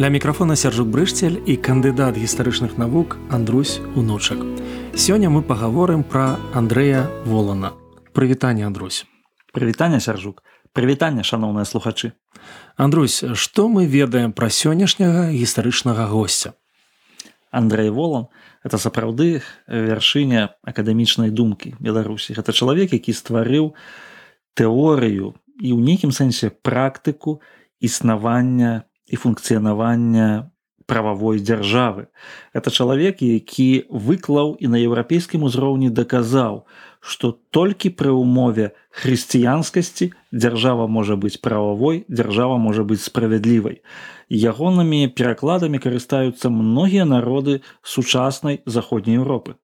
Ля мікрафона сяржук брышцель і кандыдат гістарычных навук Андрусь унучак. Сёння мы пагаворым пра Андрэя Волана. Прывітанне Андрусь. Прывітанне сяржук. Прывітанне шаноўныя слухачы. Андрусь, што мы ведаем пра сённяшняга гістарычнага госця? Андрей Волан это сапраўды вяршыня акадэмічнай думкі Беларусі. Гэта чалавек, які стварыў тэорыю і ў нейкім сэнсе практыку існавання і функцыянавання прававой дзяржавы. Это чалавек, які выклаў і на еўрапейскім узроўні даказаў, што толькі пры ўмове хрысціянскасці дзяржава можа быць прававой, дзяржава можа быць справядлівай. Ягонымі перакладамі карыстаюцца многія народы сучаснай заходняй Еўропы.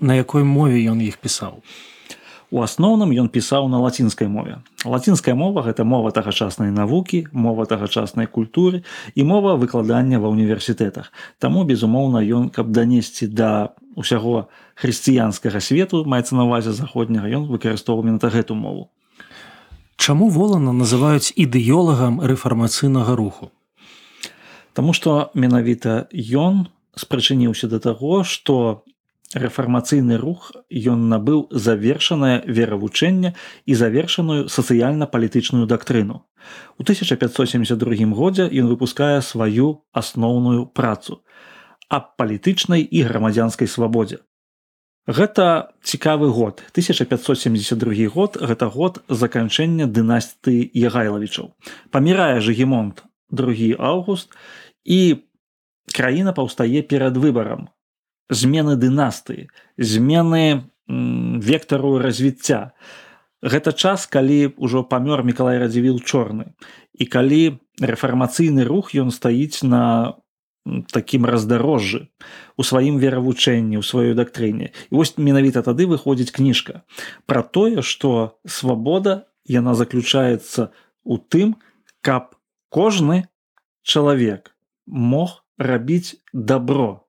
На якой мове ён іх пісаў? У асноўным ён пісаў на лацінскай мове. Лацінская мова гэта мова тагачаснай навукі, мова тагачаснай культуры і мова выкладання ва ўніверсітэтах. Таму, безумоўна, ён, каб данесці да ўсяго хрысціянскага свету, маецца на ўвазе заходняга, ён выкарыстоўваў менавіта гэту мову. Чаму волана называюць ідэолагам рэфармацыйнага руху? Таму што менавіта ён спрачыніўся да таго, што рэфармацыйны рух ён набыў завершанае веравучэнне і завершаную сацыяльна-палітычную дактрыну. У 1572 годзе ён выпускае сваю асноўную працу аб палітычнай і грамадзянскай свабодзе. Гэта цікавы год 1572 год гэта год заканчэння дынастыі ягайлавічаў. Памірае жыгемонт другі август і краіна паўстае перад выбарам змены дынастыі змены вектару развіцця. Гэта час калі ўжо памёр мікалай радзівіл чорны. І калі рэфармацыйны рух ён стаіць на такім раздарожжы у сваім веравучэнні ў сваёй дактрыне. І вось менавіта тады выходзіць кніжка пра тое што свабода яна заключаецца у тым каб кожны чалавек мог рабіць добро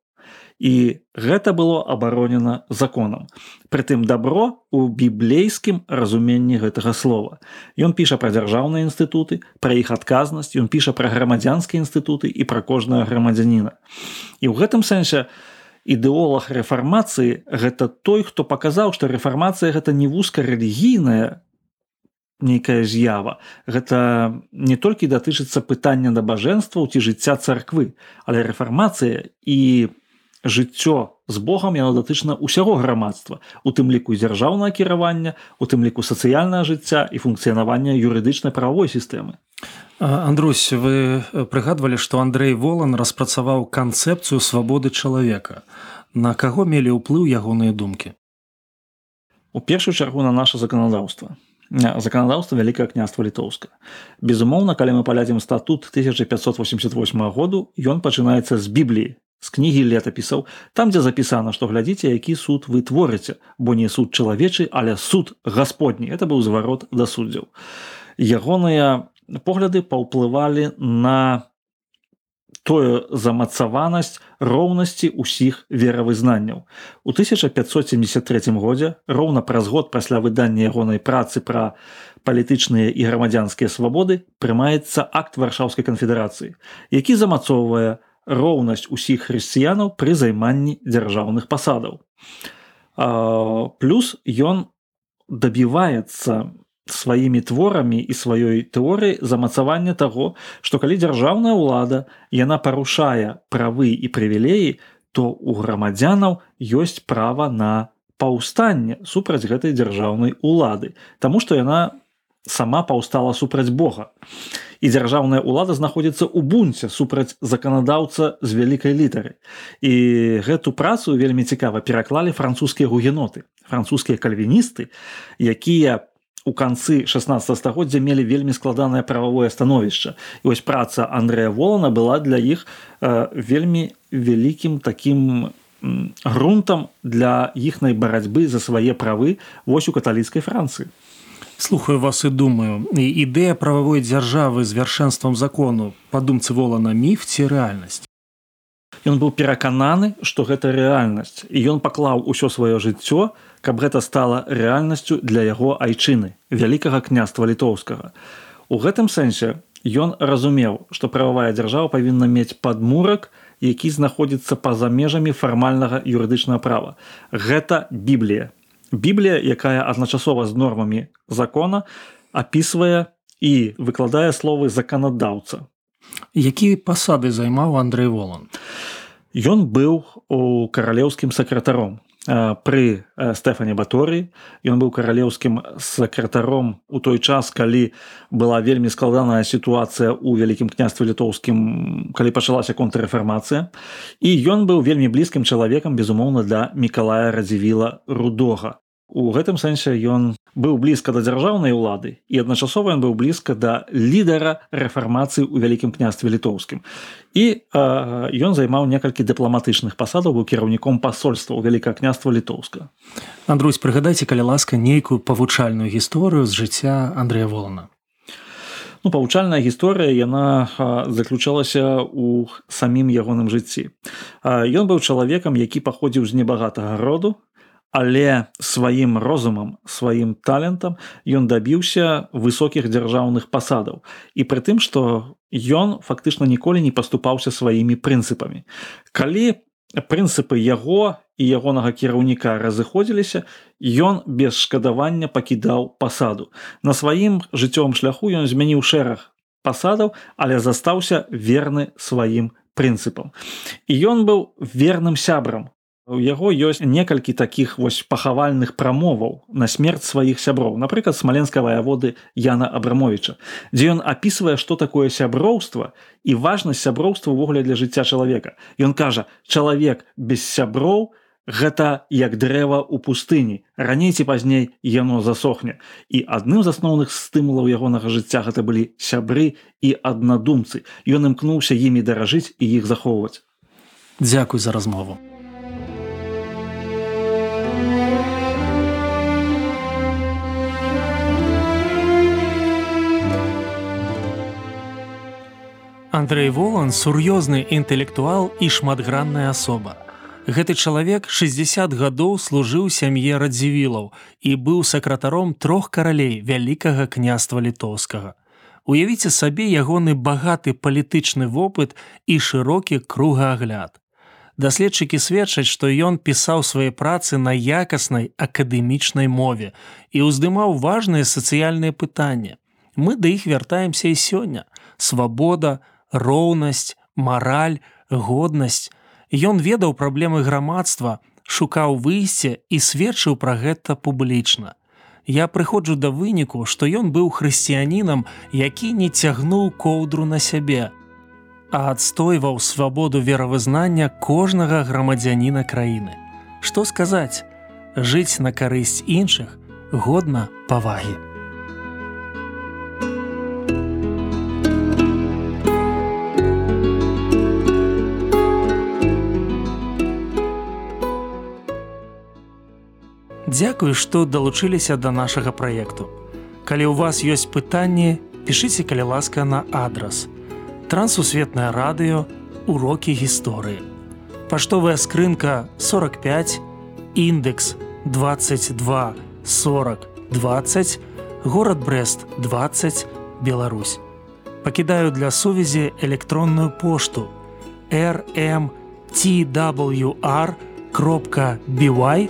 і гэта было абаронена законам. Прытым добро у біблейскім разуменні гэтага слова. Ён піша пра дзяржаўныя інстытуты, пра іх адказнасць, ён піша пра грамадзянскія інстытуты і пра кожнага грамадзяніна. І ў гэтым сэнсе ідэолог рэфармацыі гэта той, хто паказаў, што рэфармацыя гэта не вузка рэлігійная, нейкая з'ява гэта не толькі датычыцца пытання набажэнстваў ці жыцця царквы але рэфармацыя і жыццё з Богом яно датычна ўсяго грамадства у тым ліку дзяржаўнае кіравання у тым ліку сацыяльнае жыцця і функцыянавання юрыдычнай правовой сістэмы. Андрусь вы прыгадвалі што Андрей волан распрацаваў канцэпцыю свабоды чалавека. На каго мелі ўплыў ягоныя думкі? У першую чаргу на наше заканадаўства. Заканадаўства вялікае княства літоўска. Безумоўна калі мы палядзім статут 1588 году ён пачынаецца з бібліі з кнігі летапісаў там дзе запісана што глядзіце які суд вы творыце бо не суд чалавечы але суд гасподні это быў зварот да суддзяў ягоныя погляды паўплывалі на тое замацаванасць роўнасці ўсіх веравызнанняў у 1573 годзе роўна праз год пасля выдання ягонай працы пра палітычныя і грамадзянскія свабоды прымаецца акт варшаўскай канфедэрацыі які замацоўвае у роўнасць усіх хрысціянаў пры займанні дзяржаўных пасадаў. Плюс ён дабіваецца сваімі творамі і сваёй тэорыі замацавання таго, што калі дзяржаўная ўлада яна парушае правы і прывілеі, то у грамадзянаў ёсць права на паўстанне супраць гэтай дзяржаўнай улады, Таму што яна сама паўстала супраць Бога. І дзяржаўная ўлада знаходзіцца ў бунце супраць заканадаўца з вялікай літары. І гэту працу вельмі цікава пераклалі французскія гугеноты французскія кальвіністы якія у канцы 16 стагоддзя мелі вельмі складанае прававое становішча. І вось праца Андрэя волана была для іх э, вельмі вялікім такім грунтам для іхнай барацьбы за свае правы вось у каталіцкай францыі слухаю вас і думаю ідэя прававой дзяржавы з вяршэнствам закону падумцы волана міф ці рэальнасць Ён быў перакананы што гэта рэальнасць і ён паклаў усё сваё жыццё каб гэта стала рэальнасцю для яго айчыны вялікага княства літоўскага у гэтым сэнсе ён разумеў што прававая дзяржава павінна мець падмурак які знаходзіцца па-за межамі фармальнага юрыдычнага права. Гэта біблія. Біблія, якая адначасова з нормамі закона апісвае і выкладае словы заканадаўца. Які пасады займаў Андрей Волан. Ён быў у каралеўскім сакратаром пры Стэфане Баторы. Ён быў каралеўскім сакратаром у той час, калі была вельмі складаная сітуацыя ў вялікім княстве літоўскім, калі пачалася контррэфармацыя. І ён быў вельмі блізкім чалавекам, безумоўна, для Мікалая радзівіла рудога. У гэтым сэнсе ён быў блізка да дзяржаўнай улады і адначасова ён быў блізка да лідара рэфармацыі ў вялікім княстве літоўскім. І э, ён займаў некалькі дыпламатычных пасадаў быў кіраўніком пасольства ў вялікае княства літоўска. Андрусь, прыгадайце, калі ласка нейкую павучальную гісторыю з жыцця Андрэя Волана. Ну, павучальная гісторыя яна заключалася ў самім ягоным жыцці. Ён быў чалавекам, які паходзіў з небагатага роду, але сваім розумам сваім талентам ён дабіўся высокіх дзяржаўных пасадаў. І пры тым што ён фактычна ніколі не паступаўся сваімі прынцыпамі. Калі прынцыпы яго і ягонага кіраўніка разыходзіліся ён без шкадавання пакідаў пасаду. На сваім жыццёвым шляху ён змяніў шэраг пасадаў але застаўся верны сваім прынцыпам. І ён быў верным сябрам У яго ёсць некалькі такіх вось пахавальных прамоваў на смерць сваіх сяброў, напрыклад, смаленска ваяводы Яна Абрамовича, дзе ён апісвае, што такое сяброўства і важнасць сяброўства ўвогуле для жыцця чалавека. Ён кажа: чалавек без сяброў гэта як дрэва ў пустыні. Раней ці пазней яно засохне. І адным з асноўных стымулаў ягонага жыцця гэта былі сябры і аднадумцы. Ён імкнуўся імі даражыць і іх захоўваць. Дзякуй за размову. Андрей Волан сур'ёзны інтэлектуал і шматгранная асоба. Гэты чалавек 60 гадоў служыў сям'е радзівілаў і быў сакратаром трох каралей вялікага княства літоўскага. Уявіце сабе ягоны багаты палітычны вопыт і шырокі кругаагляд. Даследчыкі сведчаць, што ён пісаў свае працы на якаснай акадэмічнай мове і ўздымаў важныя сацыяльныя пытанні. Мы да іх вяртаемся і сёння. Свабода, роўнасць, мараль, годнасць. Ён ведаў праблемы грамадства, шукаў выйсце і сведчыў пра гэта публічна. Я прыходжу да выніку, што ён быў хрысціянінам, які не цягнуў коўдру на сябе, а адстойваў свабоду веравызнання кожнага грамадзяніна краіны. Што сказаць, жыць на карысць іншых годна павагі. Дзякую, што далучыліся да нашага праекту. Калі ў вас ёсць пытанні, пішыце калі ласка на адрас. Трансусветнае радыё, урокі гісторыі. Паштовая скрынка 45, індекс 22 40 20, горад Брест 20, Беларусь. Пакідаю для сувязі электронную пошту rmtwr кропка бівай